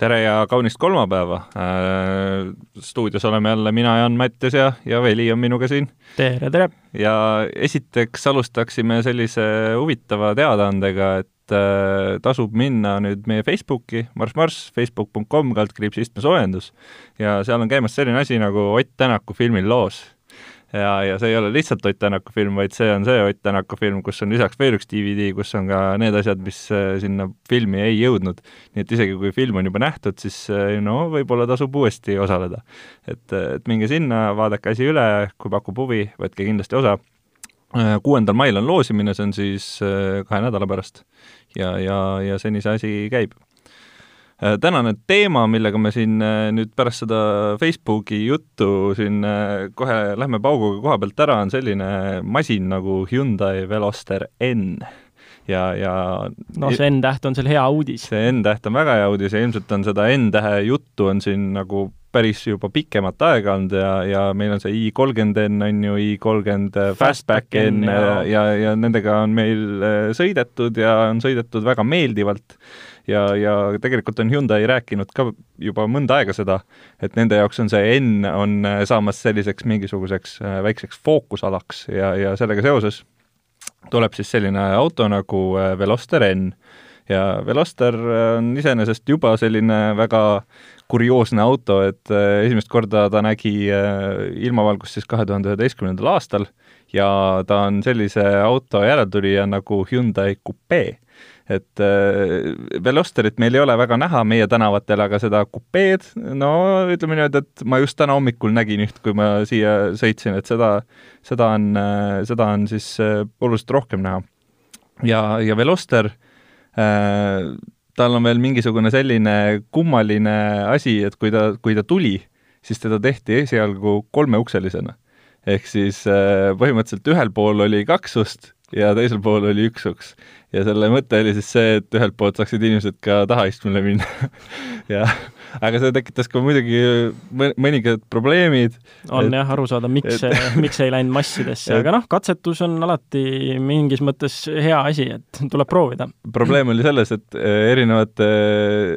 tere ja kaunist kolmapäeva äh,. stuudios oleme jälle mina, Jan Mattias ja, ja Veli on minuga siin. tere, tere! ja esiteks alustaksime sellise huvitava teadaandega, et äh, tasub minna nüüd meie Facebooki, marss-marss, facebook.com, kaldkriips istmesoojendus ja seal on käimas selline asi nagu Ott Tänaku filmil loos ja, ja see ei ole lihtsalt Ott Tänaku film, vaid see on see Ott Tänaku film, kus on lisaks veel üks DVD, kus on ka need asjad, mis äh, sinna filmi ei jõudnud. nii et isegi kui film on juba nähtud, siis äh, no võib-olla tasub uuesti osaleda. et, et minge sinna, vaadake asi üle, kui pakub huvi, võtke kindlasti osa. Äh, kuuendal mail on loosimine, see on siis kahe nädala pärast ja, ja, ja seni see asi käib Äh, tänane teema, millega me siin äh, nüüd pärast seda Facebooki juttu siin äh, kohe lähme pauguga koha pealt ära, on selline masin nagu Hyundai Veloster N. Ja, ja no see N-täht on seal hea uudis. see N-täht on väga hea uudis ja ilmselt on seda N-tähe juttu on siin nagu päris juba pikemat aega olnud ja, ja meil on see i kolmkümmend N on ju, i kolmkümmend Fastback N ja, ja, ja nendega on meil sõidetud ja on sõidetud väga meeldivalt ja, ja tegelikult on Hyundai rääkinud ka juba mõnda aega seda, et nende jaoks on see N on äh, saamas selliseks mingisuguseks äh, väikseks fookusalaks ja, ja sellega seoses tuleb siis selline auto nagu äh, Veloster N. Ja Veloster on iseenesest juba selline väga kurioosne auto, et esimest korda ta nägi ilmavalgust siis kahe tuhande üheteistkümnendal aastal ja ta on sellise auto järeltulija nagu Hyundai Coupe et äh, Velosterit meil ei ole väga näha meie tänavatel, aga seda kupeed, no ütleme niimoodi, et ma just täna hommikul nägin üht, kui ma siia sõitsin, et seda, seda on, äh, seda on siis äh, oluliselt rohkem näha. ja, ja Veloster tal on veel mingisugune selline kummaline asi, et kui ta, kui ta tuli, siis teda tehti esialgu kolmeukselisena. ehk siis põhimõtteliselt ühel pool oli kaks ust ja teisel pool oli üks uks. ja selle mõte oli siis see, et ühelt poolt saaksid inimesed ka tahaistmele minna ja aga see tekitas ka muidugi mõningad probleemid. on et, jah, aru saada, miks et... miks ei läinud massidesse, aga noh, katsetus on alati mingis mõttes hea asi, et tuleb proovida. probleem oli selles, et eh, erinevate,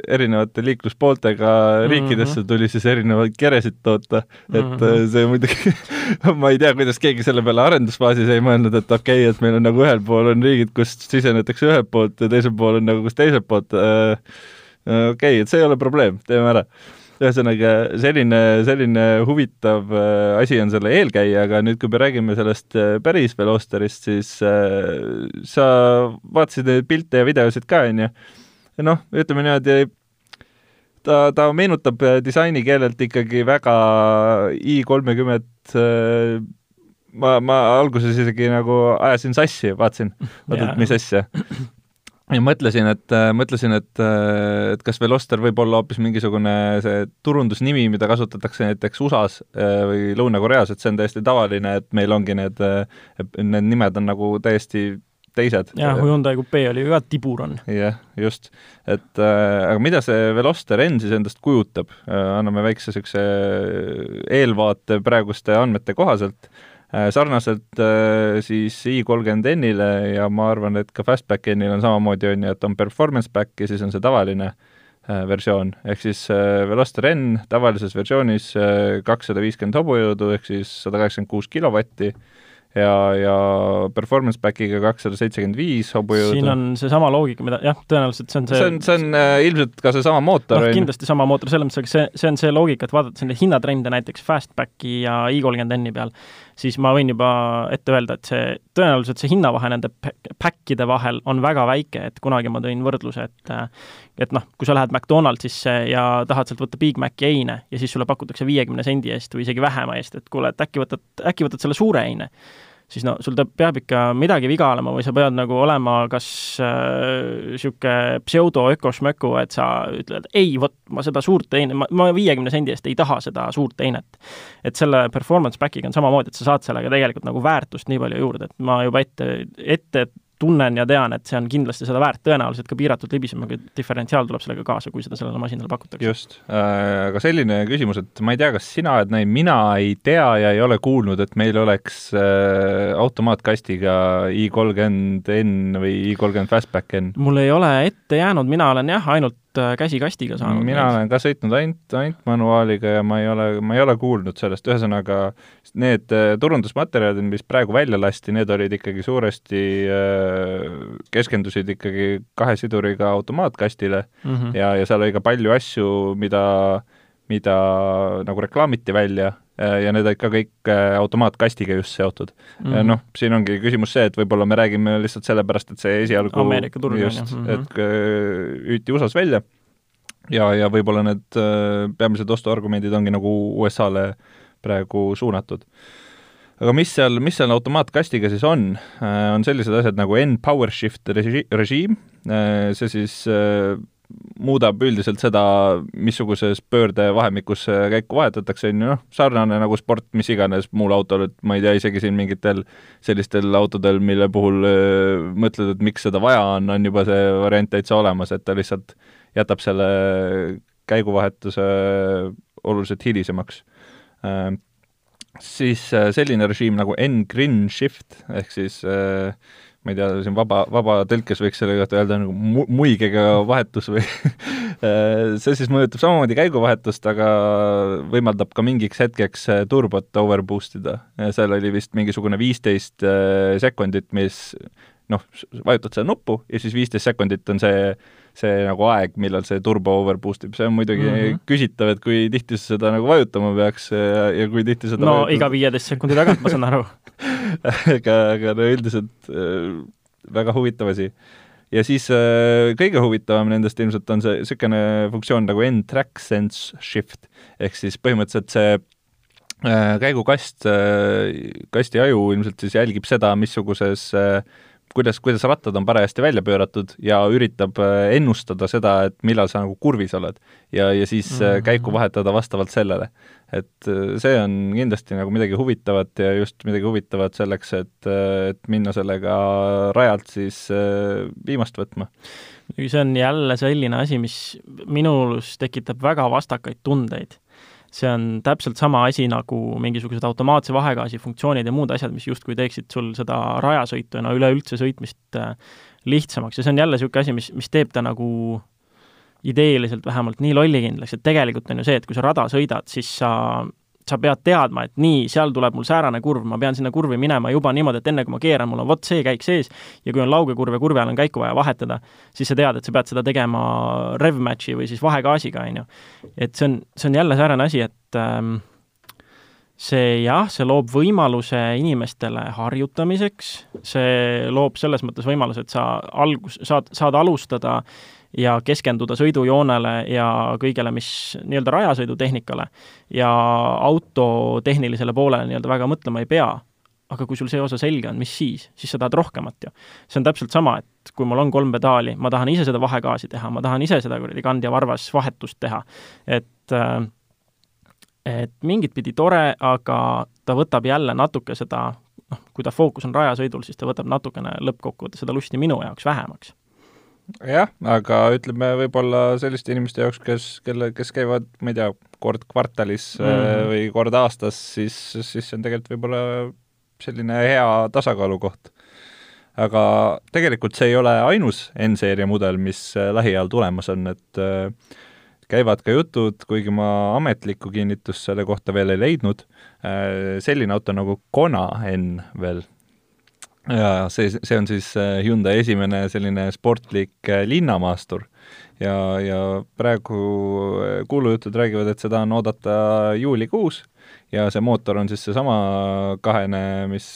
erinevate liikluspooltega riikidesse tuli siis erinevaid keresid toota, et mm -hmm. see muidugi ma ei tea, kuidas keegi selle peale arendusfaasis ei mõelnud, et okei okay,, et meil on nagu ühel pool on riigid, kust sisenetakse ühelt poolt ja teisel pool on nagu kus teiselt poolt äh, okei okay,, et see ei ole probleem, teeme ära. ühesõnaga, selline, selline huvitav äh, asi on selle eelkäija, aga nüüd, kui me räägime sellest äh, päris Velosterist, siis äh, sa vaatasid neid pilte ja videosid ka, on ju? noh, ütleme niimoodi, ta, ta meenutab disainikeelelt ikkagi väga i kolmekümmet ma, ma alguses isegi nagu ajasin sassi, vaatasin, oot, et mis asja ja mõtlesin, et, äh, mõtlesin, et, äh, et kas Veloster võib olla hoopis mingisugune see turundusnimi, mida kasutatakse näiteks USA-s äh, või Lõuna-Koreas, et see on täiesti tavaline, et meil ongi need, need nimed on nagu täiesti teised. jah, Hyundai Coupe oli ju ka tiburon. jah, just. et äh, aga mida see Veloster N siis endast kujutab äh,, anname väikse niisuguse eelvaate praeguste andmete kohaselt Äh, sarnaselt äh, siis i30N-ile ja ma arvan, et ka Fastback N-il on samamoodi, on ju, et on performance back ja siis on see tavaline äh, versioon, ehk siis Veloster N tavalises versioonis kakssada viiskümmend hobujõudu ehk siis sada kaheksakümmend kuus kilovatti ja, ja performance back'iga kakssada seitsekümmend viis hobujõudu. siin on seesama loogika, mida jah, tõenäoliselt see on see see on, see on äh, ilmselt ka seesama mootor noh, kindlasti sama mootor, selles mõttes, aga see, see on see loogika, et vaadates neid hinnatrende näiteks Fastbacki ja i30N-i peal, siis ma võin juba ette öelda, et see, tõenäoliselt see hinnavahe nende pack'ide vahel on väga väike, et kunagi ma tõin võrdluse, et et noh, kui sa lähed McDonaldsisse ja tahad sealt võtta Big Maci eine ja siis sulle pakutakse viiekümne sendi eest või isegi vähema eest, et kuule, et äkki võtad, äkki võtad selle suure eine siis no sul peab ikka midagi viga olema või sa pead nagu olema kas niisugune äh, pseudo-ökošmöku, et sa ütled, ei, vot ma seda suurt teine, ma, ma viiekümne sendi eest ei taha seda suurt teinet. et selle performance back'iga on samamoodi, et sa saad sellega tegelikult nagu väärtust nii palju juurde, et ma juba ette, ette tunnen ja tean, et see on kindlasti seda väärt, tõenäoliselt ka piiratud libisemaga diferentsiaal tuleb sellega kaasa, kui seda sellele masinale pakutakse. just äh,, aga selline küsimus, et ma ei tea, kas sina oled näinud, mina ei tea ja ei ole kuulnud, et meil oleks äh, automaatkastiga i30N või i30 Fastback N. mul ei ole ette jäänud, mina olen jah, ainult käsikastiga saanud. mina neid. olen ka sõitnud ainult, ainult manuaaliga ja ma ei ole, ma ei ole kuulnud sellest, ühesõnaga need äh, turundusmaterjalid, mis praegu välja lasti, need olid ikkagi suuresti, äh, keskendusid ikkagi kahe siduriga automaatkastile mm -hmm. ja, ja seal oli ka palju asju, mida, mida nagu reklaamiti välja ja need olid ka kõik automaatkastiga just seotud mm. -hmm. noh, siin ongi küsimus see, et võib-olla me räägime lihtsalt sellepärast, et see esialgu Ameerika turg just mm, -hmm. et hüüti USA-s välja ja, ja võib-olla need peamised ostuargumendid ongi nagu USA-le praegu suunatud. aga mis seal, mis seal automaatkastiga siis on, on sellised asjad nagu N-Power Shift režiim, see siis muudab üldiselt seda, missuguses pöördevahemikus käiku vahetatakse, on ju noh, sarnane nagu sport mis iganes muul autol, et ma ei tea, isegi siin mingitel sellistel autodel, mille puhul öö, mõtled, et miks seda vaja on, on juba see variant täitsa olemas, et ta lihtsalt jätab selle käiguvahetuse oluliselt hilisemaks. Siis selline režiim nagu N-Grin Shift, ehk siis äh, ma ei tea, siin vaba, vabatõlkes võiks selle kohta öelda nagu mu-, muigega vahetus või see siis mõjutab samamoodi käiguvahetust, aga võimaldab ka mingiks hetkeks äh, turbot overboost ida. seal oli vist mingisugune viisteist äh, sekundit, mis noh, vajutad seda nuppu ja siis viisteist sekundit on see, see nagu aeg, millal see turbo overboost ib, see on muidugi mm -hmm. küsitav, et kui tihti sa seda nagu vajutama peaks ja, ja kui tihti seda no vajutad... iga viieteist sekundi tagant, ma saan aru aga, aga no üldiselt äh, väga huvitav asi. ja siis äh, kõige huvitavam nendest ilmselt on see niisugune funktsioon nagu N-Track Sense Shift, ehk siis põhimõtteliselt see äh, käigukast, kasti aju ilmselt siis jälgib seda, missuguses kuidas, kuidas rattad on parajasti välja pööratud ja üritab ennustada seda, et millal sa nagu kurvis oled. ja, ja siis mm -hmm. käiku vahetada vastavalt sellele et äh, see on kindlasti nagu midagi huvitavat ja just midagi huvitavat selleks, et, äh, et minna sellega rajalt siis äh, viimast võtma. see on jälle selline asi, mis minus tekitab väga vastakaid tundeid. See on täpselt sama asi nagu mingisugused automaatse vahegaasi funktsioonid ja muud asjad, mis justkui teeksid sul seda rajasõitu ja no üleüldse sõitmist lihtsamaks. Ja see on jälle niisugune asi, mis, mis teeb ta nagu ideeliselt vähemalt nii lollikindlaks, et tegelikult on ju see, et kui sa rada sõidad, siis sa sa pead teadma, et nii, seal tuleb mul säärane kurv, ma pean sinna kurvi minema juba niimoodi, et enne kui ma keeran, mul on vot see käik sees ja kui on laugekurv ja kurvi ajal on käiku vaja vahetada, siis sa tead, et sa pead seda tegema rev-match'i või siis vahegaasiga, on ju. et see on, see on jälle säärane asi, et ähm, see jah, see loob võimaluse inimestele harjutamiseks, see loob selles mõttes võimaluse, et sa algus, saad, saad alustada äh, ja keskenduda sõidujoonele ja kõigele, mis nii-öelda rajasõidutehnikale ja auto tehnilisele poolele nii-öelda väga mõtlema ei pea, aga kui sul see osa selge on, mis siis? siis sa tahad rohkemat ju. see on täpselt sama, et kui mul on kolm pedaali, ma tahan ise seda vahegaasi teha, ma tahan ise seda kuradi kandja-varvas vahetust teha, et äh, et mingit pidi tore, aga ta võtab jälle natuke seda, noh, kui ta fookus on rajasõidul, siis ta võtab natukene lõppkokkuvõttes seda lusti minu jaoks vähemaks jah, aga ütleme võib-olla selliste inimeste jaoks, kes, kelle, kes käivad, ma ei tea, kord kvartalis mm -hmm. või kord aastas, siis, siis see on tegelikult võib-olla selline hea tasakaalukoht. aga tegelikult see ei ole ainus N-seeria mudel, mis äh, lähiajal tulemas on, et äh, käivad ka jutud, kuigi ma ametlikku kinnitust selle kohta veel ei leidnud, selline auto nagu Kona N veel ja see, see on siis äh, Hyundai esimene selline sportlik äh, linnamaastur. Ja, ja praegu äh, kuulujutud räägivad, et seda on oodata juulikuus ja see mootor on siis seesama kahene, mis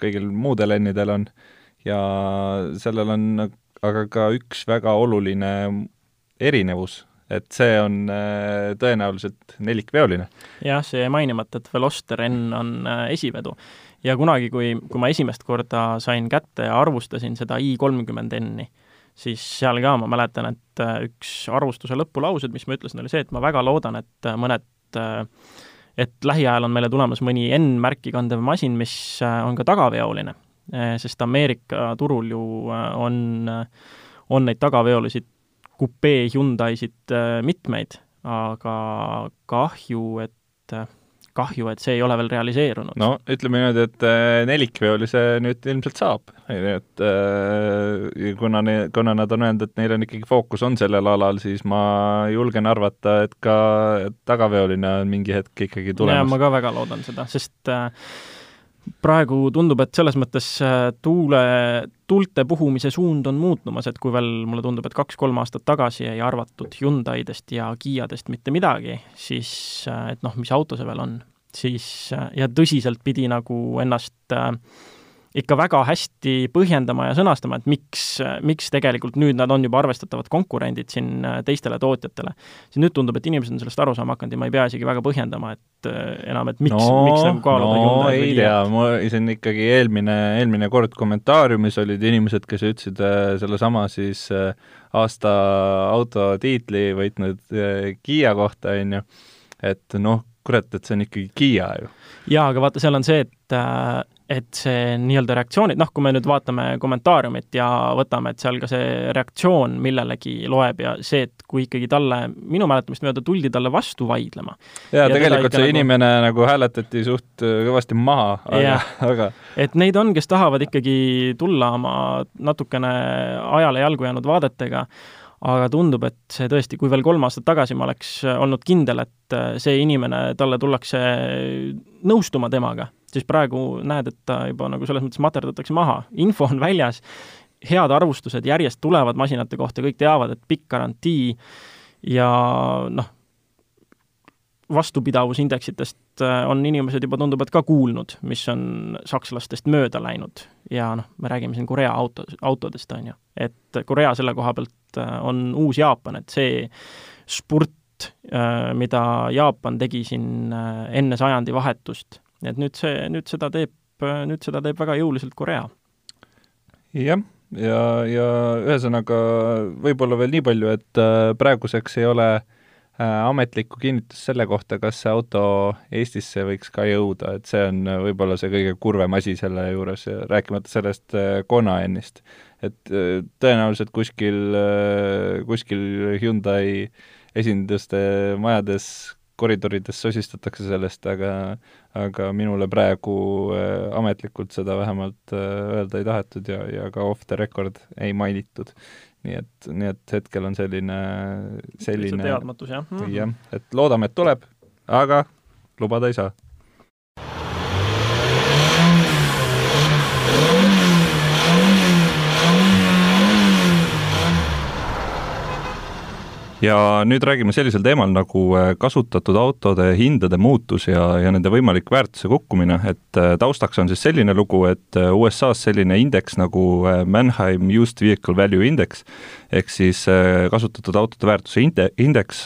kõigil muudel N-idel on. Ja sellel on aga ka üks väga oluline erinevus, et see on tõenäoliselt nelikveoline. jah, see mainimata, et Veloster N on esivedu ja kunagi, kui, kui ma esimest korda sain kätte ja arvustasin seda i kolmkümmend N-i, siis seal ka ma mäletan, et äh, üks arvustuse lõpulaused, mis ma ütlesin, oli see, et ma väga loodan, et mõned et lähiajal on meile tulemas mõni N-märki kandev masin, mis on ka tagaveoline, sest Ameerika turul ju on, on neid tagaveolisi kupee Hyundai'sid mitmeid aga kahju, et kahju, et see ei ole veel realiseerunud. no ütleme niimoodi, et äh, nelikveoli see nüüd ilmselt saab, et äh, kuna ne-, kuna nad on öelnud, et neil on ikkagi fookus on sellel alal, siis ma julgen arvata, et ka tagaveoline on mingi hetk ikkagi tulemas. ma ka väga loodan seda, sest äh, praegu tundub, et selles mõttes äh, tuule, tuulte puhumise suund on muutumas, et kui veel mulle tundub, et kaks-kolm aastat tagasi ei arvatud Hyundai'dest ja Kiadest mitte midagi, siis äh, et noh, mis auto see veel on, siis äh, ja tõsiselt pidi nagu ennast äh, ikka väga hästi põhjendama ja sõnastama, et miks, miks tegelikult nüüd nad on juba arvestatavad konkurendid siin äh, teistele tootjatele. siis nüüd tundub, et inimesed on sellest aru saama hakanud ja ma ei pea isegi väga põhjendama, et äh, enam, et miks no,, miks nagu kaaluda no, ei tea, ma, see on ikkagi eelmine, eelmine kord kommentaariumis olid inimesed, kes ütlesid äh, sellesama siis aasta auto tiitli võitnud Kiia kohta, on ju, et noh, kurat, et see on ikkagi Kiia ju. jaa, aga vaata, seal on see, et et see nii-öelda reaktsioonid, noh, kui me nüüd vaatame kommentaariumit ja võtame, et seal ka see reaktsioon millelegi loeb ja see, et kui ikkagi talle, minu mäletamist mööda tuldi talle vastu vaidlema. jaa, tegelikult see nagu... inimene nagu hääletati suht äh, kõvasti maha, aga, aga et neid on, kes tahavad ikkagi tulla oma natukene ajale jalgu jäänud vaadetega, aga tundub, et see tõesti, kui veel kolm aastat tagasi ma oleks olnud kindel, et äh, see inimene, talle tullakse nõustuma temaga, siis praegu näed, et ta juba nagu selles mõttes materdatakse maha, info on väljas, head arvustused järjest tulevad masinate kohta, kõik teavad, et pikk garantii ja noh, vastupidavusindeksitest äh, on inimesed juba, tundub, et ka kuulnud, mis on sakslastest mööda läinud. ja noh, me räägime siin Korea auto, autodest, on ju. et Korea selle koha pealt äh, on uus Jaapan, et see spurt, äh, mida Jaapan tegi siin enne sajandivahetust, et nüüd see, nüüd seda teeb, nüüd seda teeb väga jõuliselt Korea. jah, ja, ja ühesõnaga võib-olla veel nii palju, et äh, praeguseks ei ole äh, ametlikku kinnitust selle kohta, kas see auto Eestisse võiks ka jõuda, et see on võib-olla see kõige kurvem asi selle juures, rääkimata sellest äh, Conaenist. et tõenäoliselt kuskil, kuskil Hyundai esinduste majades koridorides sosistatakse sellest, aga aga minule praegu äh, ametlikult seda vähemalt äh, öelda ei tahetud ja, ja ka off the record ei mainitud. nii et, nii et hetkel on selline, selline teadmatus, jah mm. -hmm. jah, et loodame, et tuleb, aga lubada ei saa ja nüüd räägime sellisel teemal nagu äh, kasutatud autode hindade muutus ja, ja nende võimalik väärtuse kukkumine, et äh, taustaks on siis selline lugu, et äh, USA-s selline indeks nagu Manheim Used Vehicle Value Index ehk siis kasutatud autode väärtuse inde-, indeks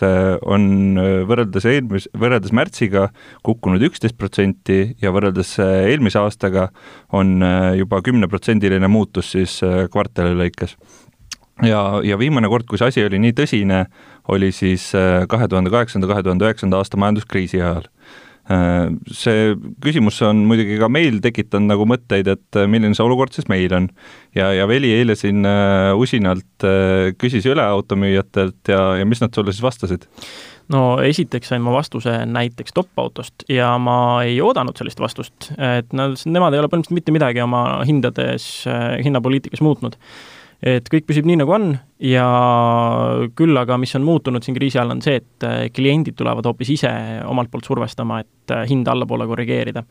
on võrreldes eelmis-, võrreldes märtsiga kukkunud üksteist protsenti ja võrreldes eelmise aastaga on juba kümneprotsendiline muutus siis kvartali lõikes ja, ja viimane kord, kui see asi oli nii tõsine, oli siis äh, kahe tuhande kaheksanda, kahe tuhande üheksanda aasta majanduskriisi ajal. Äh, see küsimus on muidugi ka meil tekitanud nagu mõtteid, et äh, milline see olukord siis meil on. ja, ja Veli eile siin usinalt küsis üle automüüjatelt ja, ja mis nad sulle siis vastasid? no esiteks sain ma vastuse näiteks top-autost ja ma ei oodanud sellist vastust, et nad, nemad ei ole põhimõtteliselt mitte midagi oma hindades, hinnapoliitikas muutnud et kõik püsib nii, nagu on ja küll aga, mis on muutunud siin kriisi ajal, on see, et äh, kliendid tulevad hoopis ise omalt poolt survestama, et äh, hinda allapoole korrigeerida.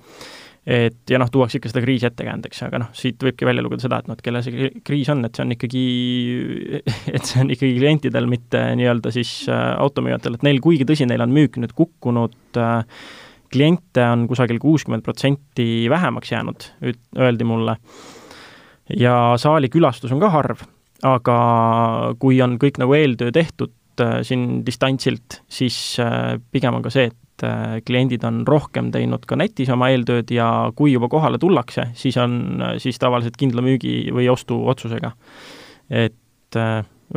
et ja noh, tuuakse ikka seda kriisi ettekäändeks, aga noh, siit võibki välja lugeda seda, et noh, et kelle see kriis on, et see on ikkagi, et see on ikkagi klientidel, mitte nii-öelda siis äh, automüüjatel, et neil, kuigi tõsi, neil on müük nüüd kukkunud, kliente on kusagil kuuskümmend protsenti vähemaks jäänud, öeldi mulle ja saali külastus on ka harv, aga kui on kõik nagu eeltöö tehtud äh, siin distantsilt, siis äh, pigem on ka see, et kliendid on rohkem teinud ka netis oma eeltööd ja kui juba kohale tullakse, siis on siis tavaliselt kindla müügi või ostuotsusega. et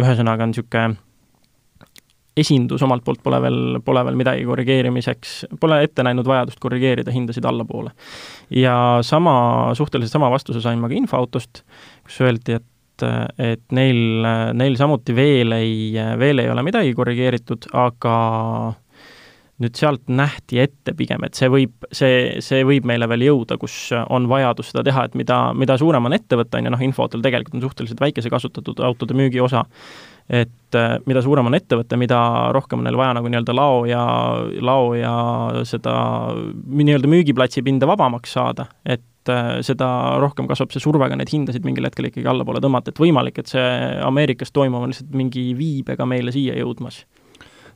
ühesõnaga on niisugune esindus omalt poolt pole veel, pole veel midagi korrigeerimiseks, pole ette näinud vajadust korrigeerida hindasid allapoole. ja sama, suhteliselt sama vastuse sain ma ka infoautost, kus öeldi, et et neil, neil samuti veel ei, veel ei ole midagi korrigeeritud, aga nüüd sealt nähti ette pigem, et see võib, see, see võib meile veel jõuda, kus on vajadus seda teha, et mida, mida suurem on ettevõte, on ju, noh, infoautol tegelikult on suhteliselt väikese kasutatud autode müügiosa, et äh, mida suurem on ettevõte, mida rohkem on neil vaja nagu nii-öelda lao ja, lao ja seda nii-öelda müügiplatsi pinda vabamaks saada, et äh, seda rohkem kasvab see surve ka neid hindasid mingil hetkel ikkagi allapoole tõmmata, et võimalik, et see Ameerikas toimuv on lihtsalt mingi viibega meile siia jõudmas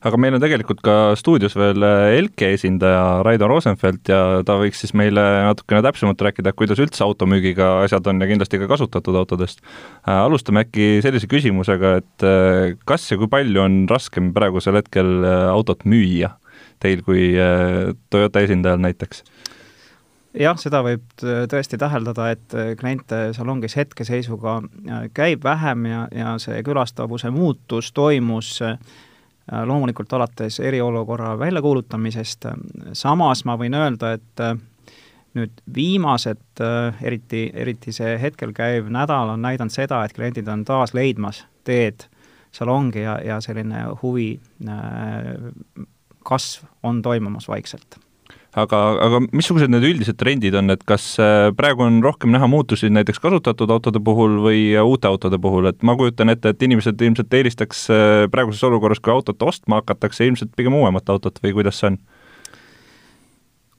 aga meil on tegelikult ka stuudios veel äh, Elke esindaja Raido Rosenfeld ja ta võiks siis meile natukene täpsemalt rääkida, kuidas üldse automüügiga asjad on ja kindlasti ka kasutatud autodest. Äh, alustame äkki sellise küsimusega, et äh, kas ja kui palju on raskem praegusel hetkel autot müüa teil kui Toyota esindajal näiteks? jah, seda võib tõesti täheldada, et kliente salongis hetkeseisuga käib vähem ja, ja see külastavuse muutus toimus äh, loomulikult alates eriolukorra väljakuulutamisest, samas ma võin öelda, et äh, nüüd viimased, äh, eriti, eriti see hetkel käiv nädal on näidanud seda, et kliendid on taas leidmas teed salongi ja, ja selline huvi kasv on toimumas vaikselt aga, aga missugused need üldised trendid on, et kas äh, praegu on rohkem näha muutusi näiteks kasutatud autode puhul või uute autode puhul, et ma kujutan ette, et inimesed ilmselt eelistaks äh, praeguses olukorras, kui autot ostma hakatakse, ilmselt pigem uuemat autot või kuidas see on?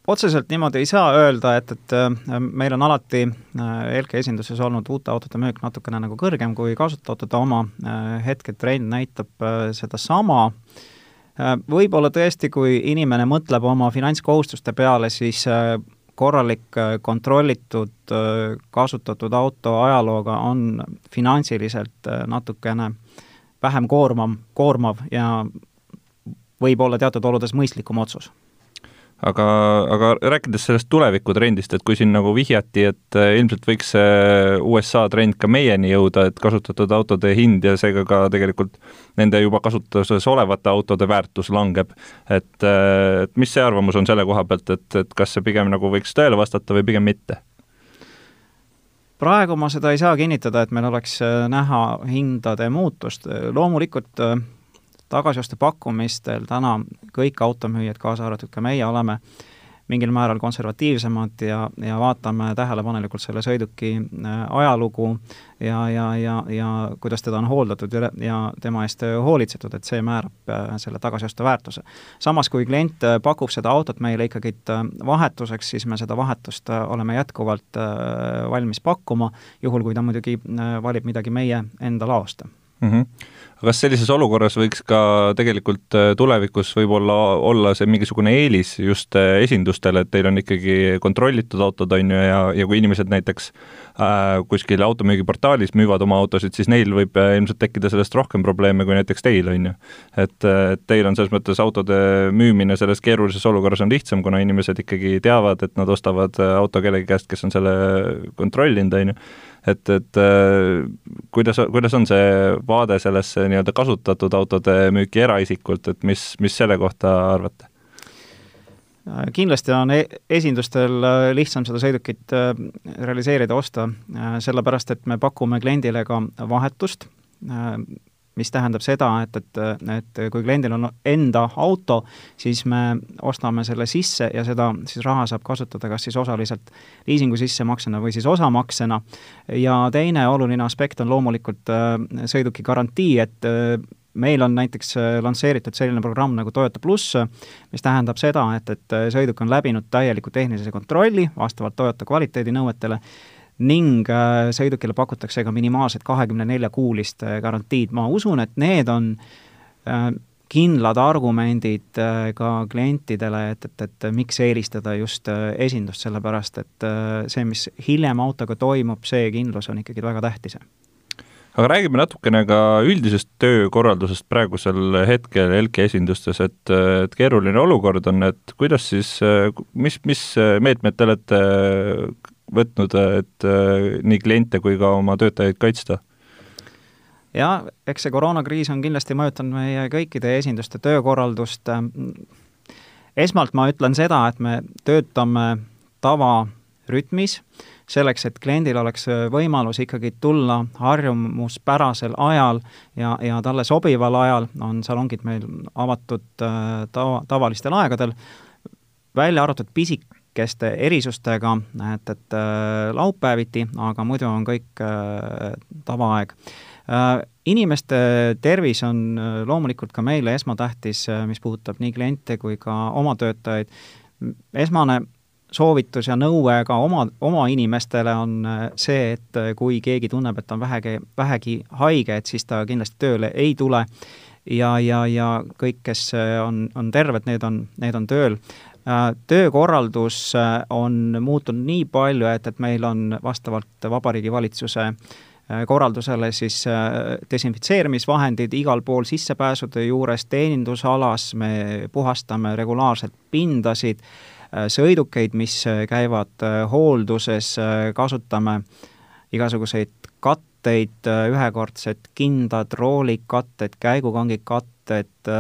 otseselt niimoodi ei saa öelda, et, et äh, meil on alati ELK esinduses olnud uute autode müük natukene nagu kõrgem kui kasutatud autode oma, hetketrend näitab sedasama äh, Äh, võib-olla tõesti, kui inimene mõtleb oma finantskohustuste peale, siis äh, korralik äh, kontrollitud kasutatud auto ajalooga on finantsiliselt natukene vähem koormav, koormav ja võib olla teatud oludes mõistlikum otsus aga, aga rääkides sellest tulevikutrendist, et kui siin nagu vihjati, et äh, ilmselt võiks see USA trend ka meieni jõuda, et kasutatud autode hind ja seega ka tegelikult nende juba kasutuses olevate autode väärtus langeb, et, äh, et mis see arvamus on selle koha pealt, et, et kas see pigem nagu võiks tõele vastata või pigem mitte? praegu ma seda ei saa kinnitada, et meil oleks äh, näha hindade muutust, loomulikult tagasioste pakkumistel täna kõik automüüjad, kaasa arvatud ka meie, oleme mingil määral konservatiivsemad ja, ja vaatame tähelepanelikult selle sõiduki äh, ajalugu ja, ja, ja, ja kuidas teda on hooldatud ja, ja tema eest hoolitsetud, et see määrab äh, selle tagasioste väärtuse. samas, kui klient äh, pakub seda autot meile ikkagi vahetuseks, siis me seda vahetust oleme jätkuvalt valmis pakkuma, juhul kui ta muidugi valib midagi meie enda laost mm. -hmm kas sellises olukorras võiks ka tegelikult äh, tulevikus võib-olla olla see mingisugune eelis just äh, esindustele, et teil on ikkagi kontrollitud autod, on ju, ja, ja kui inimesed näiteks äh, kuskil automüügiportaalis müüvad oma autosid, siis neil võib äh, ilmselt tekkida sellest rohkem probleeme kui näiteks teil, on ju. et, et teil on selles mõttes autode müümine selles keerulises olukorras on lihtsam, kuna inimesed ikkagi teavad, et nad ostavad auto kellegi käest, kes on selle kontrollinud, on ju et, et äh, kuidas, kuidas on see vaade sellesse nii-öelda kasutatud autode müüki eraisikult, et mis, mis selle kohta arvate? kindlasti on e-, esindustel äh, lihtsam seda sõidukit äh, realiseerida, osta, sellepärast et me pakume kliendile ka vahetust, mis tähendab seda, et, et, et kui kliendil on enda auto, siis me ostame selle sisse ja seda siis raha saab kasutada kas siis osaliselt liisingu sissemaksena või siis osamaksena. ja teine oluline aspekt on loomulikult äh, sõiduki garantii, et äh, meil on näiteks äh, lansseeritud selline programm nagu Toyota pluss, mis tähendab seda, et, et sõiduk on läbinud täieliku tehnilise kontrolli vastavalt Toyota kvaliteedinõuetele ning äh, sõidukile pakutakse ka minimaalselt kahekümne nelja kuulist äh, garantiid, ma usun, et need on äh, kindlad argumendid ka klientidele, et, et, et miks eelistada just esindust, sellepärast et see, mis hiljem autoga toimub, see kindlus on ikkagi väga tähtis. Aga räägime natukene ka üldisest töökorraldusest praegusel hetkel ELKi esindustes, et, et keeruline olukord on, et kuidas siis, mis, mis meetmed te olete võtnud, et nii kliente kui ka oma töötajaid kaitsta? jah, eks see koroonakriis on kindlasti mõjutanud meie kõikide esinduste töökorraldust. esmalt ma ütlen seda, et me töötame tavarütmis, selleks, et kliendil oleks võimalus ikkagi tulla harjumuspärasel ajal ja, ja talle sobival ajal, on salongid meil avatud äh, tava, tavalistel aegadel, välja arvatud pisikeste erisustega, et, et äh, laupäeviti, aga muidu on kõik äh, tavaaeg Inimeste tervis on loomulikult ka meile esmatähtis, mis puudutab nii kliente kui ka oma töötajaid. esmane soovitus ja nõue ka oma, oma inimestele on äh, see, et äh, kui keegi tunneb, et on vähegi, vähegi haige, et siis ta kindlasti tööle ei tule ja, ja, ja kõik, kes äh, on, on terved, need on, need on tööl. Töökorraldus on muutunud nii palju, et, et meil on vastavalt Vabariigi Valitsuse korraldusele siis desinfitseerimisvahendid igal pool sissepääsude juures, teenindusalas me puhastame regulaarselt pindasid Äh, sõidukeid, mis äh, käivad äh, hoolduses, kasutame igasuguseid katteid, ühekordsed kindad, roolikatted, käigukangi katted,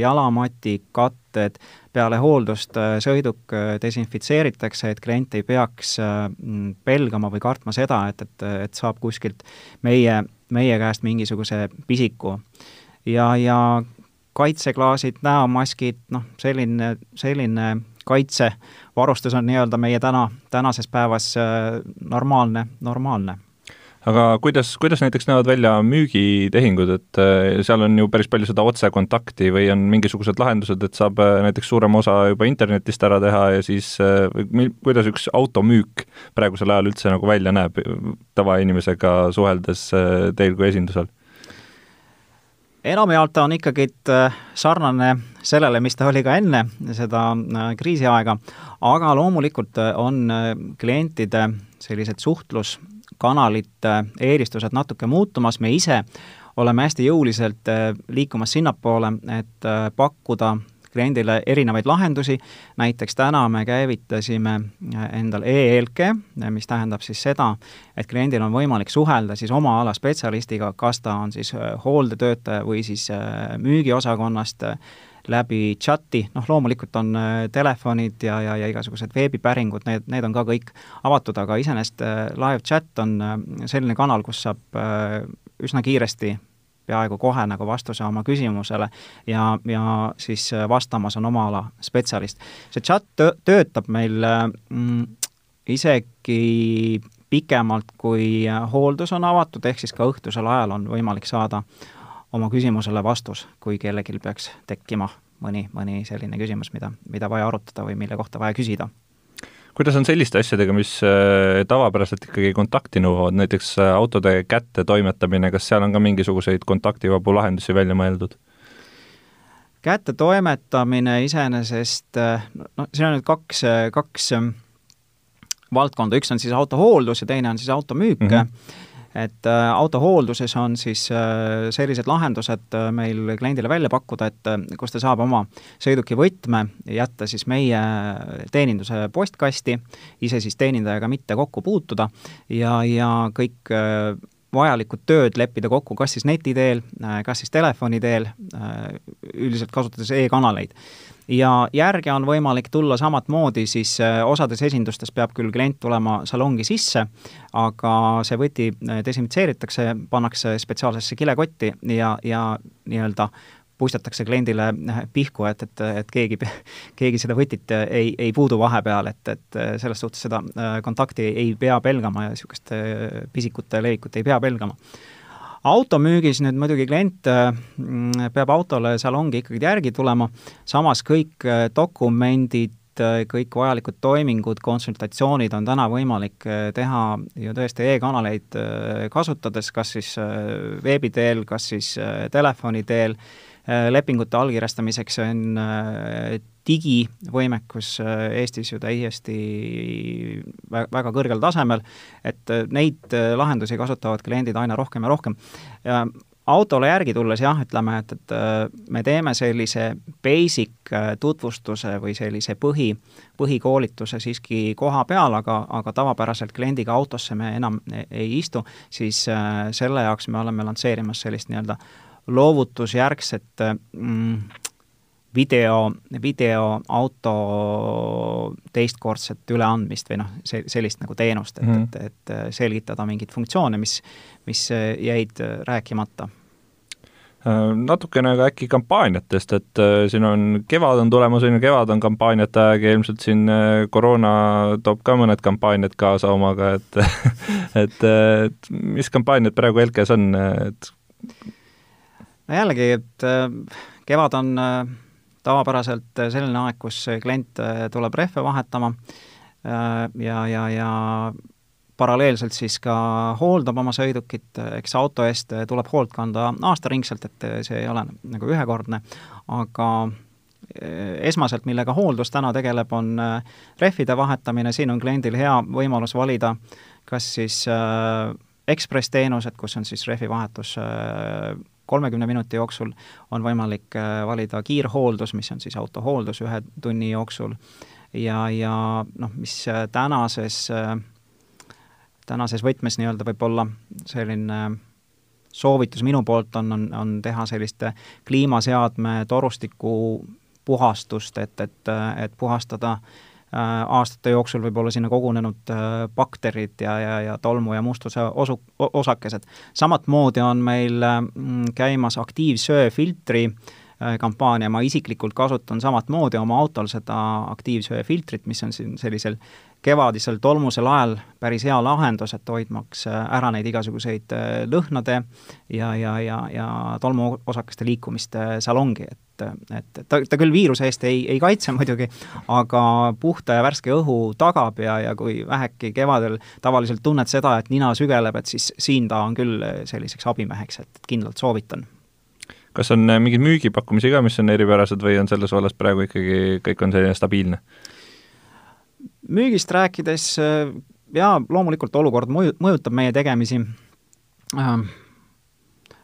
jalamati katted, peale hooldust sõiduk desinfitseeritakse, et klient ei peaks pelgama või kartma seda, et, et, et saab kuskilt meie, meie käest mingisuguse pisiku. ja, ja kaitseklaasid, näomaskid, noh, selline, selline kaitsevarustus on nii-öelda meie täna, tänases päevas äh, normaalne, normaalne aga kuidas, kuidas näiteks näevad välja müügitehingud, et äh, seal on ju päris palju seda otsekontakti või on mingisugused lahendused, et saab äh, näiteks suurema osa juba internetist ära teha ja siis või kuidas üks automüük praegusel ajal üldse nagu välja näeb tavainimesega suheldes teil kui esindusel? enamjaolt on ikkagi sarnane sellele, mis ta oli ka enne seda kriisiaega, aga loomulikult on klientide sellised suhtluskanalite eelistused natuke muutumas, me ise oleme hästi jõuliselt liikumas sinnapoole, et pakkuda kliendile erinevaid lahendusi, näiteks täna me käivitasime äh, endal e-eelke, mis tähendab siis seda, et kliendil on võimalik suhelda siis oma ala spetsialistiga, kas ta on siis äh, hooldetöötaja või siis äh, müügiosakonnast, läbi chati, noh loomulikult on telefonid ja, ja, ja igasugused veebipäringud, need, need on ka kõik avatud, aga iseenesest live chat on selline kanal, kus saab üsna kiiresti peaaegu kohe nagu vastuse oma küsimusele ja, ja siis äh, vastamas on oma ala spetsialist. see chat töötab meil mm, isegi pikemalt, kui äh, hooldus on avatud, ehk siis ka õhtusel ajal on võimalik saada oma küsimusele vastus, kui kellelgi peaks tekkima mõni, mõni selline küsimus, mida, mida vaja arutada või mille kohta vaja küsida kuidas on selliste asjadega, mis äh, tavapäraselt ikkagi kontakti nõuavad, näiteks äh, autode kätte toimetamine, kas seal on ka mingisuguseid kontaktivabu lahendusi välja mõeldud? kätte toimetamine iseenesest, äh, no siin on nüüd kaks, kaks valdkonda, üks on siis autohooldus ja teine on siis automüük mm. -hmm et äh, autohoolduses on siis äh, sellised lahendused äh, meil kliendile välja pakkuda, et kus ta saab oma sõiduki võtme jätta siis meie teeninduse postkasti, ise siis teenindajaga mitte kokku puutuda ja, ja kõik vajalikud tööd leppida kokku kas siis neti teel, kas siis telefoni teel, üldiselt kasutades e-kanaleid ja järge on võimalik tulla samat moodi, siis äh, osades esindustes peab küll klient tulema salongi sisse, aga see võti äh, desinfitseeritakse, pannakse spetsiaalsesse kilekotti ja, ja nii-öelda puistatakse kliendile äh, pihku, et, et, et keegi, keegi seda võtit ei, ei puudu vahepeal, et, et selles suhtes seda kontakti ei pea pelgama ja niisugust pisikute levikut ei pea pelgama automüügis nüüd muidugi klient mm, peab autole salongi ikkagi järgi tulema, samas kõik äh, dokumendid, äh, kõik vajalikud toimingud, konsultatsioonid on täna võimalik äh, teha ju tõesti e-kanaleid kasutades, kas siis veebi teel, kas siis telefoni teel, lepingute allkirjastamiseks on digivõimekus Eestis ju täiesti väga kõrgel tasemel, et neid lahendusi kasutavad kliendid aina rohkem ja rohkem. autole järgi tulles jah, ütleme, et, et äh, me teeme sellise basic äh, tutvustuse või sellise põhi, põhikoolituse siiski koha peal, aga, aga tavapäraselt kliendiga autosse me enam ei istu, siis äh, selle jaoks me oleme lansseerimas sellist nii-öelda loovutusjärgset mm, video, videoauto teistkordset üleandmist või noh, see, sellist nagu teenust, et mm, -hmm. et, et selgitada mingeid funktsioone, mis, mis jäid rääkimata äh, natukene ka äkki kampaaniatest, et äh, siin on, kevad on tulemas, on ju, kevad on kampaaniate aeg ja ilmselt siin äh, koroona toob ka mõned kampaaniad kaasa omaga, et et, et mis kampaaniad praegu Elkes on, et no jällegi, et kevad on tavapäraselt selline aeg, kus klient äh, tuleb rehve vahetama äh, ja, ja, ja paralleelselt siis ka hooldab oma sõidukit, eks auto eest tuleb hoolt kanda aastaringselt, et see ei ole nagu ühekordne, aga äh, esmaselt, millega hooldus täna tegeleb, on rehvide vahetamine, siin on kliendil hea võimalus valida kas siis äh, ekspressteenused, kus on siis rehvivahetus äh, kolmekümne minuti jooksul on võimalik äh, valida kiirhooldus, mis on siis autohooldus ühe tunni jooksul, ja, ja noh, mis äh, tänases, äh, tänases võtmes nii-öelda võib-olla selline soovitus minu poolt on, on, on teha sellist kliimaseadme torustiku puhastust, et, et, et puhastada Äh, aastate jooksul võib-olla sinna kogunenud äh, bakterid ja, ja, ja tolmu ja mustuse osu-, osakesed. samat moodi on meil mm, käimas aktiivsööfiltri äh, kampaania, ma isiklikult kasutan samat moodi oma autol seda aktiivsööfiltrit, mis on siin sellisel kevadisel tolmusel ajal päris hea lahendus, et hoidmaks ära neid igasuguseid lõhnade ja, ja, ja, ja tolmuosakeste liikumist salongi, et et, et ta, ta küll viiruse eest ei, ei kaitse muidugi, aga puhta ja värske õhu tagab ja, ja kui vähegi kevadel tavaliselt tunned seda, et nina sügeleb, et siis siin ta on küll selliseks abimeheks, et kindlalt soovitan. kas on äh, mingeid müügipakkumisi ka, mis on eripärased või on selles vallas praegu ikkagi kõik on selline stabiilne? müügist rääkides äh, jaa, loomulikult olukord mõju, mõjutab meie tegemisi äh,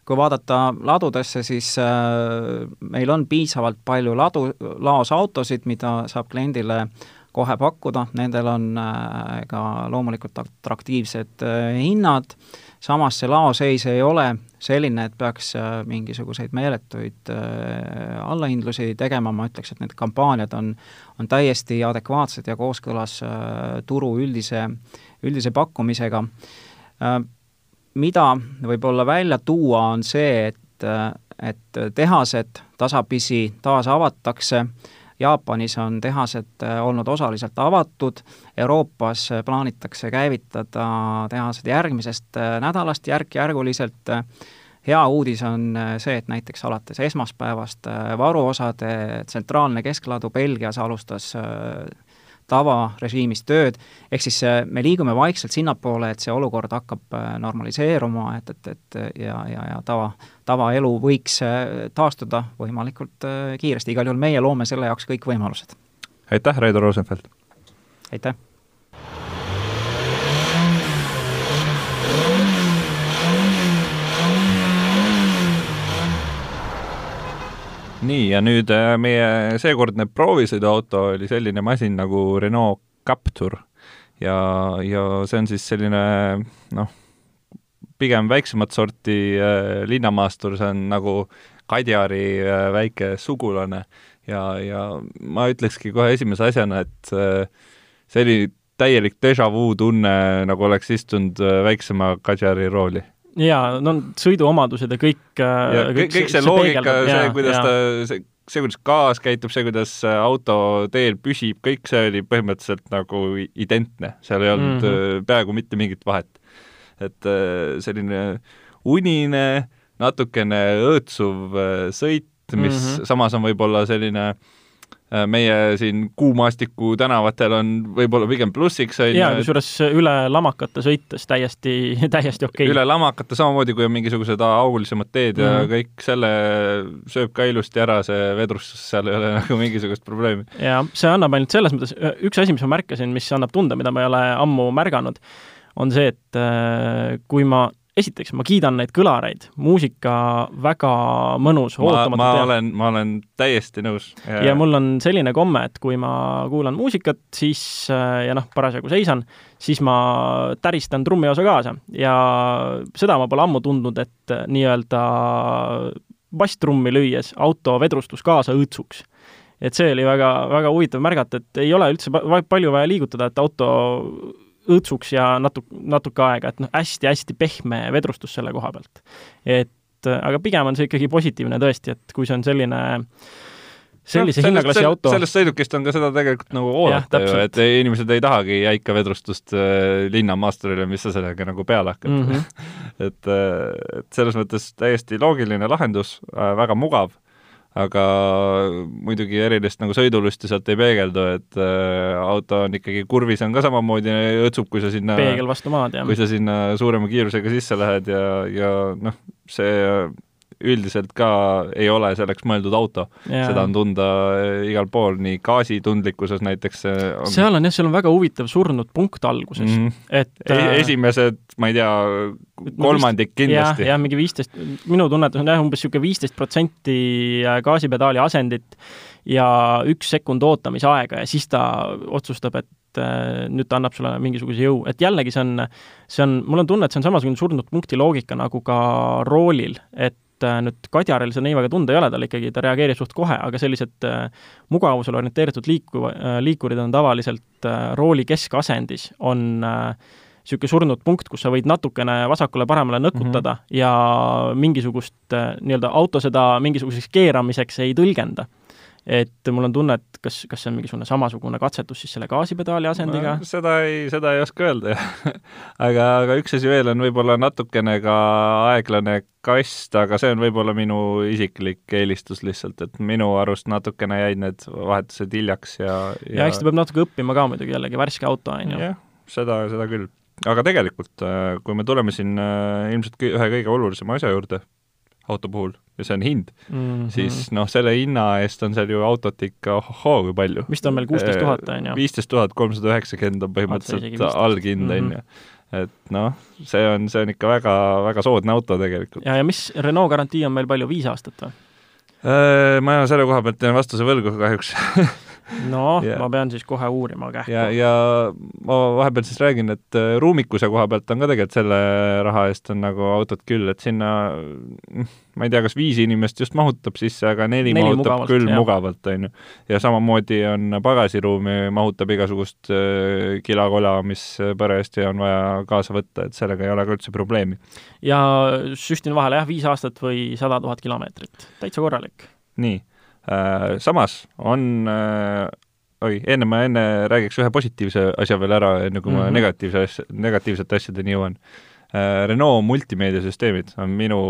kui vaadata ladudesse, siis äh, meil on piisavalt palju ladu, laos autosid, mida saab kliendile kohe pakkuda, nendel on äh, ka loomulikult atraktiivsed äh, hinnad, samas see laoseis ei ole selline, et peaks mingisuguseid meeletuid allahindlusi tegema, ma ütleks, et need kampaaniad on, on täiesti adekvaatsed ja kooskõlas turu üldise, üldise pakkumisega mida võib-olla välja tuua, on see, et, et tehased tasapisi taas avatakse, Jaapanis on tehased olnud osaliselt avatud, Euroopas plaanitakse käivitada tehased järgmisest nädalast järk-järguliselt, hea uudis on see, et näiteks alates esmaspäevast varuosade tsentraalne keskladu Belgias alustas tavarežiimis tööd, ehk siis äh, me liigume vaikselt sinnapoole, et see olukord hakkab äh, normaliseeruma, et, et, et ja, ja, ja tava, tavaelu võiks äh, taastuda võimalikult kiiresti, igal juhul meie loome selle jaoks kõik võimalused. aitäh, Reido Rosenfeld! aitäh! Nii, ja nüüd äh, meie seekordne proovisõiduauto oli selline masin nagu Renault Captur. Ja, ja see on siis selline noh, pigem väiksemat sorti äh, linnamaastur, see on nagu Kadjari äh, väike sugulane. Ja, ja ma ütlekski kohe esimese asjana, et äh, see oli täielik déjà vu tunne, nagu oleks istunud äh, väiksema Kadjari rooli jaa, no sõiduomadused ja kõik ja kõik, kõik see, see loogika, see, kuidas ja. ta, see, see, kuidas gaas käitub, see, kuidas auto teel püsib, kõik see oli põhimõtteliselt nagu identne, seal ei olnud mm -hmm. peaaegu mitte mingit vahet. et äh, selline unine, natukene õõtsuv äh, sõit, mis mm -hmm. samas on võib-olla selline Äh, meie siin Kuumaastiku tänavatel on võib-olla pigem plussiks, jaa, kusjuures üle lamakate sõites täiesti, täiesti okei okay.. üle lamakate samamoodi, kui on mingisugused aulisemad teed mm -hmm. ja mhm. kõik selle sööb ka ilusti ära, see vedrustus, seal ei ole nagu mingisugust probleemi. jaa, see annab ainult selles mõttes, üks asi, mis ma märkasin, mis annab tunda, mida ma ei ole ammu märganud, on see, et äh, kui ma esiteks ma kiidan neid kõlareid, muusika väga mõnus, ootamatu ma olen, ma olen täiesti nõus. ja mul on selline komme, et kui ma kuulan muusikat, siis äh, ja noh, parasjagu seisan, siis ma täristan trummiosa kaasa. Ja seda ma pole ammu tundnud, et äh, nii-öelda basstrummi lüües auto vedrustus kaasa õõtsuks et see oli väga, väga huvitav märgata, et ei ole üldse palju vaja liigutada, et auto õõtsuks ja natuke, natuke aega, et noh, hästi-hästi pehme vedrustus selle koha pealt. et aga pigem on see ikkagi positiivne tõesti, et kui see on selline sellise no, hinnaklassi auto. sellest sõidukist on ka seda tegelikult nagu oodata ju, et inimesed ei tahagi jäika vedrustust äh, linnamaasturile, mis sa sellega nagu peale hakkad mm. -hmm. et, äh, et selles mõttes täiesti loogiline lahendus äh,, väga mugav aga muidugi erilist nagu sõidulusti sealt ei peegeldu, et äh, auto on ikkagi kurvis on ka samamoodi õõtsub, kui sa sinna peegel vastu maad, jah. kui sa sinna suurema kiirusega sisse lähed ja, ja noh, see üldiselt ka ei ole selleks mõeldud auto. seda on tunda eh, igal pool, nii gaasitundlikkuses näiteks eh, on... seal on jah, seal on väga huvitav surnud punkt alguses mm, -hmm. et e äh... esimesed, ma ei tea, kolmandik kindlasti. jah ja,, mingi viisteist, minu tunnetus on jah, umbes niisugune viisteist protsenti äh, gaasipedaali asendit ja üks sekund ootamisaega ja siis ta otsustab, et äh, nüüd ta annab sulle mingisuguse jõu, et jällegi see on, see on, mul on tunne, et see on samasugune surnud punkti loogika nagu ka roolil, et et äh, nüüd Kadjaril seda nii väga tunda ei ole, tal ikkagi, ta reageerib suht kohe, aga sellised äh, mugavusele orienteeritud liiku-, äh, liikurid on tavaliselt rooli keskasendis, on niisugune surnud punkt, kus sa võid natukene vasakule-paremale nõkutada mm -hmm. ja mingisugust nii-öelda auto seda mingisuguseks keeramiseks ei tõlgenda et mul on tunne, et kas, kas see on mingisugune samasugune katsetus siis selle gaasipedaali asendiga no,? seda ei, seda ei oska öelda, aga, aga üks asi veel on võib-olla natukene ka aeglane kast, aga see on võib-olla minu isiklik eelistus lihtsalt, et minu arust natukene jäid need vahetused hiljaks ja ja, ja eks ta peab natuke õppima ka muidugi jällegi, värske auto, on ju. jah, seda, seda küll. aga tegelikult, äh, kui me tuleme siin äh, ilmselt ühe kõige olulisema asja juurde, auto puhul ja see on hind mm, -hmm. siis noh, selle hinna eest on seal ju autot ikka ohoo kui palju. mis ta on meil, kuusteist tuhat, on ju? viisteist tuhat kolmsada üheksakümmend on põhimõtteliselt allhind, on ju. et noh, see on, see on ikka väga, väga soodne auto tegelikult. ja, ja mis Renault garantii on meil palju, viis aastat või? Äh, ma selle koha pealt jään vastuse võlgu kahjuks noh yeah., ma pean siis kohe uurima kähku. ja, ja ma vahepeal siis räägin, et äh, ruumikuse koha pealt on ka tegelikult selle raha eest on nagu autot küll, et sinna ma ei tea, kas viis inimest just mahutab sisse, aga neli, neli mahutab mugavalt, küll jah. mugavalt, on ju. ja samamoodi on pagasiruumi, mahutab igasugust äh, kilakola, mis parajasti on vaja kaasa võtta, et sellega ei ole ka üldse probleemi. ja süstin vahele jah, viis aastat või sada tuhat kilomeetrit, täitsa korralik. nii samas on äh, oi, enne ma enne räägiks ühe positiivse asja veel ära, enne kui mm -hmm. ma negatiivse asja, negatiivsete asjadeni jõuan. Äh, Renault multimeediasüsteemid on minu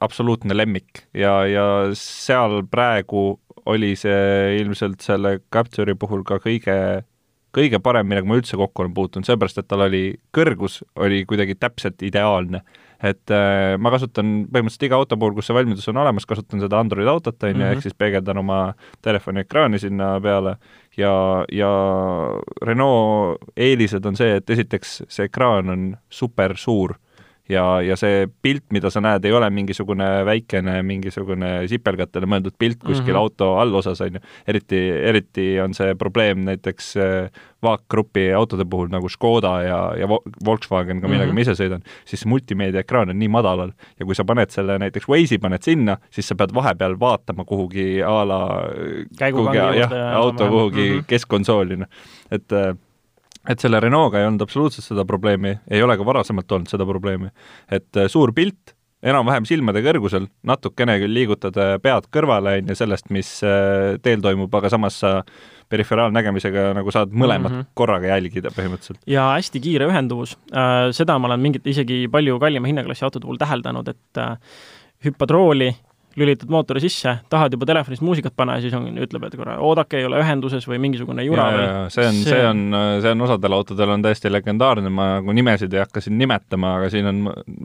absoluutne lemmik ja, ja seal praegu oli see ilmselt selle Capture'i puhul ka kõige, kõige parem, millega ma üldse kokku olen puutunud, sellepärast et tal oli, kõrgus oli kuidagi täpselt ideaalne et äh, ma kasutan põhimõtteliselt iga auto puhul, kus see valmidus on olemas, kasutan seda Android autot, on ju, ehk mhm. siis peegeldan oma telefoni ekraani sinna peale ja, ja Renault eelised on see, et esiteks see ekraan on super suur ja, ja see pilt, mida sa näed, ei ole mingisugune väikene mingisugune sipelgatele mõeldud pilt kuskil mm -hmm. auto allosas, on ju. eriti, eriti on see probleem näiteks äh, vaakgrupi autode puhul nagu Škoda ja, ja Volkswagen, ka millega mm -hmm. ma ise sõidan, siis multimeedia ekraan on nii madalal ja kui sa paned selle näiteks Waze'i paned sinna, siis sa pead vahepeal vaatama kuhugi a la kuhugi, jah, auto kuhugi mm -hmm. keskkonsooli, noh. et äh, et selle Renault'ga ei olnud absoluutselt seda probleemi, ei ole ka varasemalt olnud seda probleemi. et äh, suur pilt, enam-vähem silmade kõrgusel, natukene küll liigutad äh, pead kõrvale, on ju, sellest, mis äh, teel toimub, aga samas sa periferaalnägemisega nagu saad mõlemat mm -hmm. korraga jälgida põhimõtteliselt. ja hästi kiire ühenduvus, seda ma olen mingit isegi palju kallima hinnaklassi autode puhul täheldanud, et hüppad rooli, lülitad mootori sisse, tahad juba telefonist muusikat panna ja siis on, ütleb, et korra oodake, ei ole ühenduses või mingisugune jura ja, veel. see on, see on, see on osadel autodel on täiesti legendaarne, ma nagu nimesid ei hakka siin nimetama, aga siin on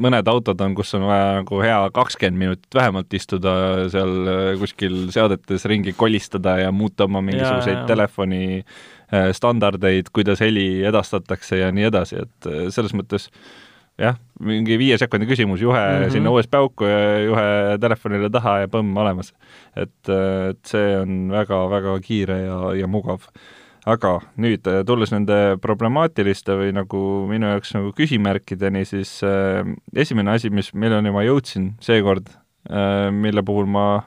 mõned autod on, kus on vaja nagu hea kakskümmend minutit vähemalt istuda seal äh, kuskil seadetes ringi kolistada ja muuta oma mingisuguseid ja, ja. telefoni äh, standardeid, kuidas heli edastatakse ja nii edasi, et äh, selles mõttes jah, mingi viie sekundi küsimus, juhe mm -hmm. sinna USB auku ja juhe telefonile taha ja põmm, olemas. et, et see on väga-väga kiire ja, ja mugav. aga nüüd, tulles nende problemaatiliste või nagu minu jaoks nagu küsimärkideni, siis äh, esimene asi, mis, milleni ma jõudsin seekord äh,, mille puhul ma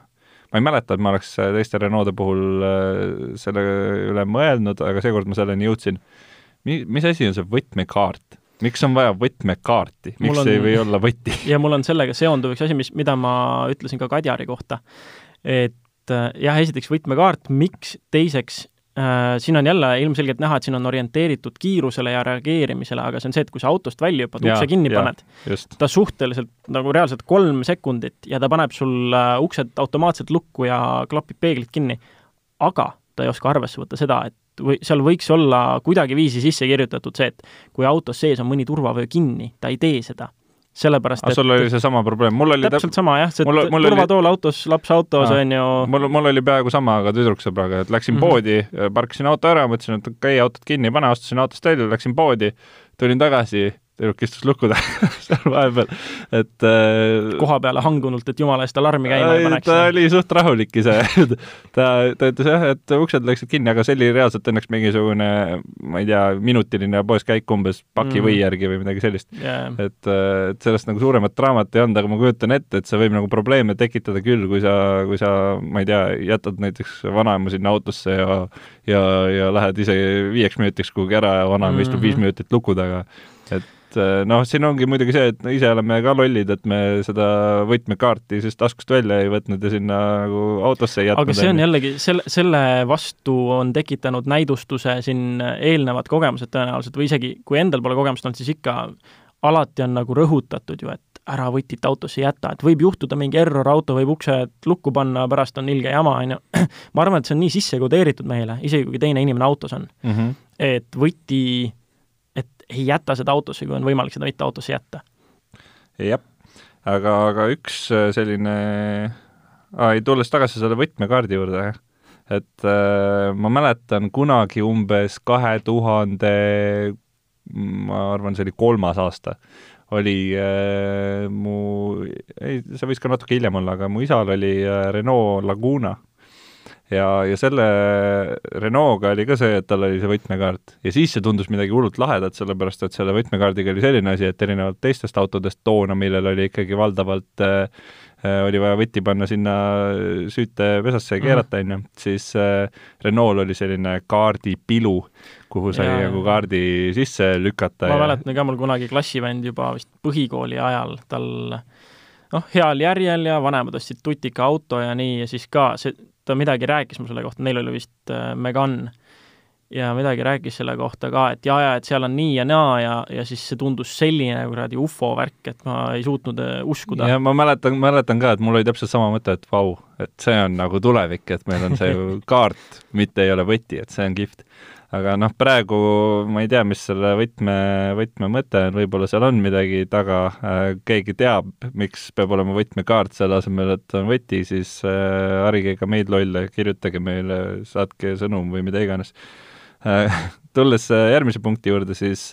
ma ei mäleta, et ma oleks teiste Renault'de puhul äh, selle üle mõelnud, aga seekord ma selleni jõudsin. Mi-, mis asi on see võtmekaart? Miks on vaja võtmekaarti, miks on, ei või olla võti? ja mul on sellega seonduv üks asi, mis, mida ma ütlesin ka Kadjari kohta, et äh, jah, esiteks võtmekaart, miks, teiseks äh, siin on jälle ilmselgelt näha, et siin on orienteeritud kiirusele ja reageerimisele, aga see on see, et kui sa autost välja hüppad, ukse kinni ja, paned, ta suhteliselt nagu reaalselt kolm sekundit ja ta paneb sul äh, uksed automaatselt lukku ja klapib peeglid kinni, aga ta ei oska arvesse võtta seda, et või seal võiks olla kuidagiviisi sisse kirjutatud see, et kui autos sees on mõni turvavöö kinni, ta ei tee seda. sellepärast, et sul oli seesama probleem, mul oli täpselt sama jah, see turvatool oli... autos, laps autos on ju mul, mul oli peaaegu sama, aga tüdruksõbraga, et läksin mm -hmm. poodi, parkisin auto ära, mõtlesin, et okei okay,, autot kinni ei pane, astusin autost välja, läksin poodi, tulin tagasi tüdruk istus luku taga seal vahepeal, et äh, koha peale hangunult, et jumala eest alarmi käima ei paneks. ta oli suht rahulik ise ta, ta ütles jah, et uksed läksid kinni, aga see oli reaalselt õnneks mingisugune, ma ei tea, minutiline poeskäik umbes pakivõi mm. järgi või midagi sellist yeah.. et, äh, et sellest nagu suuremat draamat ei olnud, aga ma kujutan ette, et see võib nagu probleeme tekitada küll, kui sa, kui sa, ma ei tea, jätad näiteks vanaema sinna autosse ja ja, ja lähed ise viieks minutiks kuhugi ära ja vanaema mm -hmm. istub viis mhm. minutit luku taga et et eh, noh, siin ongi muidugi see, et ise oleme ka lollid, et me seda võtmekaarti siis taskust välja ei võtnud ja sinna nagu autosse ei jätnud. aga see on jällegi, selle, selle vastu on tekitanud näidustuse siin eelnevad kogemused tõenäoliselt või isegi kui endal pole kogemust olnud, siis ikka alati on nagu rõhutatud ju, et ära võtit autosse jäta, et võib juhtuda mingi error, auto võib uksed lukku panna, pärast on ilge jama, on ju. ma arvan, et see on nii sisse kodeeritud meile, isegi kui teine inimene autos on mm. -hmm. et võti ei jäta seda autosse, kui on võimalik seda mitte autosse jätta. jah, aga, aga üks äh, selline ah,, tulles tagasi selle võtmekaardi juurde, et äh, ma mäletan kunagi umbes kahe tuhande, ma arvan, see oli kolmas aasta, oli äh, mu, ei, see võis ka natuke hiljem olla, aga mu isal oli äh, Renault Laguna ja, ja selle Renault'ga oli ka see, et tal oli see võtmekaart ja siis see tundus midagi hullult lahedat, sellepärast et selle võtmekaardiga oli selline asi, et erinevalt teistest autodest toona, millel oli ikkagi valdavalt äh, äh oli vaja võti panna sinna süütepesasse ja keerata, on ju, siis äh, Renault oli selline kaardipilu, kuhu sai nagu kaardi sisse lükata. ma ja... mäletan ka, mul kunagi klassivend juba vist põhikooli ajal, tal noh, heal järjel ja vanemad ostsid tutika auto ja nii ja siis ka see ta midagi rääkis mul selle kohta, neil oli vist äh, Megan ja midagi rääkis selle kohta ka, et jaa, jaa, et seal on nii ja naa ja, ja siis see tundus selline kuradi ufo värk, et ma ei suutnud äh, uskuda. ja ma mäletan, mäletan ka, et mul oli täpselt sama mõte, et vau, et see on nagu tulevik, et meil on see kaart, mitte ei ole võti, et see on kihvt aga noh, praegu ma ei tea, mis selle võtme, võtme mõte on, võib-olla seal on midagi taga äh,, keegi teab, miks peab olema võtmekaart selle asemel, et on võti, siis äh, harige ka meid lolle, kirjutage meile, saatke sõnum või mida iganes äh,. tulles järgmise punkti juurde, siis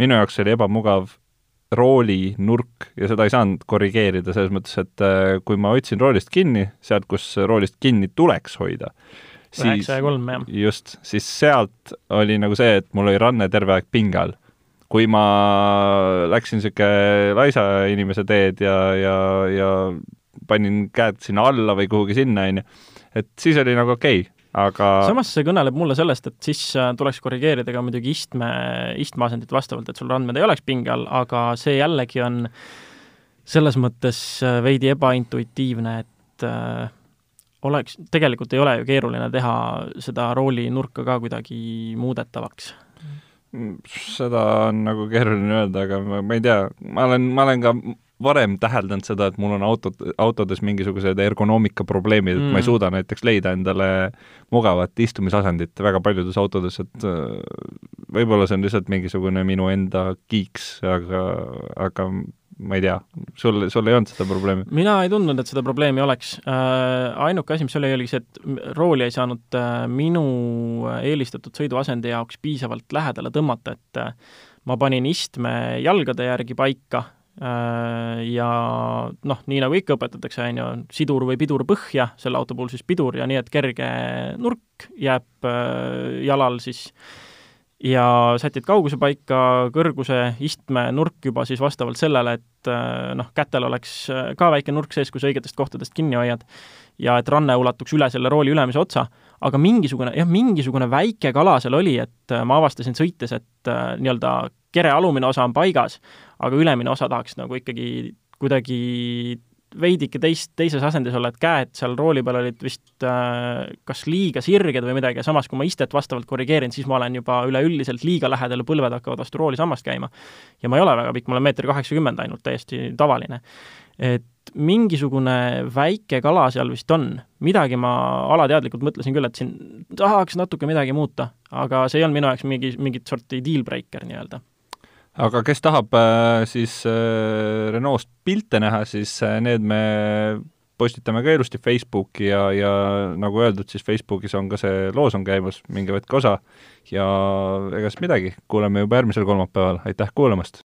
minu jaoks oli ebamugav rooli nurk ja seda ei saanud korrigeerida selles mõttes, et kui ma hoidsin roolist kinni, sealt, kus roolist kinni tuleks hoida, üheksa ja kolm, jah. just, siis sealt oli nagu see, et mul oli ranne terve aeg pinge all. kui ma läksin niisugune laisa inimese teed ja, ja, ja panin käed sinna alla või kuhugi sinna, on ju, et siis oli nagu okei okay,, aga samas see kõneleb mulle sellest, et siis äh, tuleks korrigeerida ka muidugi istme, istmeasendit vastavalt, et sul randmed ei oleks pinge all, aga see jällegi on selles mõttes äh, veidi ebaintuitiivne, et äh, oleks, tegelikult ei ole ju keeruline teha seda rooli nurka ka kuidagi muudetavaks seda on nagu keeruline öelda, aga ma, ma ei tea, ma olen, ma olen ka varem täheldanud seda, et mul on autod, autodes mingisugused ergonoomika probleemid, et mm. ma ei mm. suuda näiteks leida endale mugavat istumisasendit väga paljudes autodes, et äh, võib-olla see on lihtsalt mingisugune minu enda kiiks, aga, aga ma ei tea, sul, sul ei olnud seda probleemi? mina ei tundnud, et seda probleemi oleks äh,. ainuke asi, mis oli, oligi see, et rooli ei saanud äh, minu eelistatud sõiduasendi jaoks piisavalt lähedale tõmmata, et äh, ma panin istme jalgade järgi paika Äh, ja noh, nii nagu ikka õpetatakse, on ju, sidur või pidur põhja, selle auto puhul siis pidur ja nii, et kerge nurk jääb äh, jalal siis ja sätid kauguse paika, kõrguse, istme, nurk juba siis vastavalt sellele, et äh, noh, kätel oleks ka väike nurk sees, kui sa õigetest kohtadest kinni hoiad, ja et ranne ulatuks üle selle rooli ülemise otsa, aga mingisugune, jah, mingisugune väike kala seal oli, et ma avastasin sõites, et nii-öelda kere alumine osa on paigas, aga ülemine osa tahaks nagu ikkagi kuidagi veidike teist, teises asendis olla, et käed seal rooli peal olid vist äh, kas liiga sirged või midagi ja samas, kui ma istet vastavalt korrigeerin, siis ma olen juba üleüldiselt liiga lähedal ja põlved hakkavad vastu roolisammast käima. ja ma ei ole väga pikk, ma olen meeter kaheksakümmend ainult, täiesti tavaline. et mingisugune väike kala seal vist on, midagi ma alateadlikult mõtlesin küll, et siin tahaks natuke midagi muuta, aga see ei olnud minu jaoks mingi, mingit sorti deal breaker nii-öelda aga kes tahab äh, siis äh, Renault'st pilte näha, siis äh, need me postitame ka ilusti Facebooki ja, ja nagu öeldud, siis Facebookis on ka see loosung käimas, minge võtke osa ja ega siis midagi, kuuleme juba järgmisel kolmapäeval, aitäh kuulamast!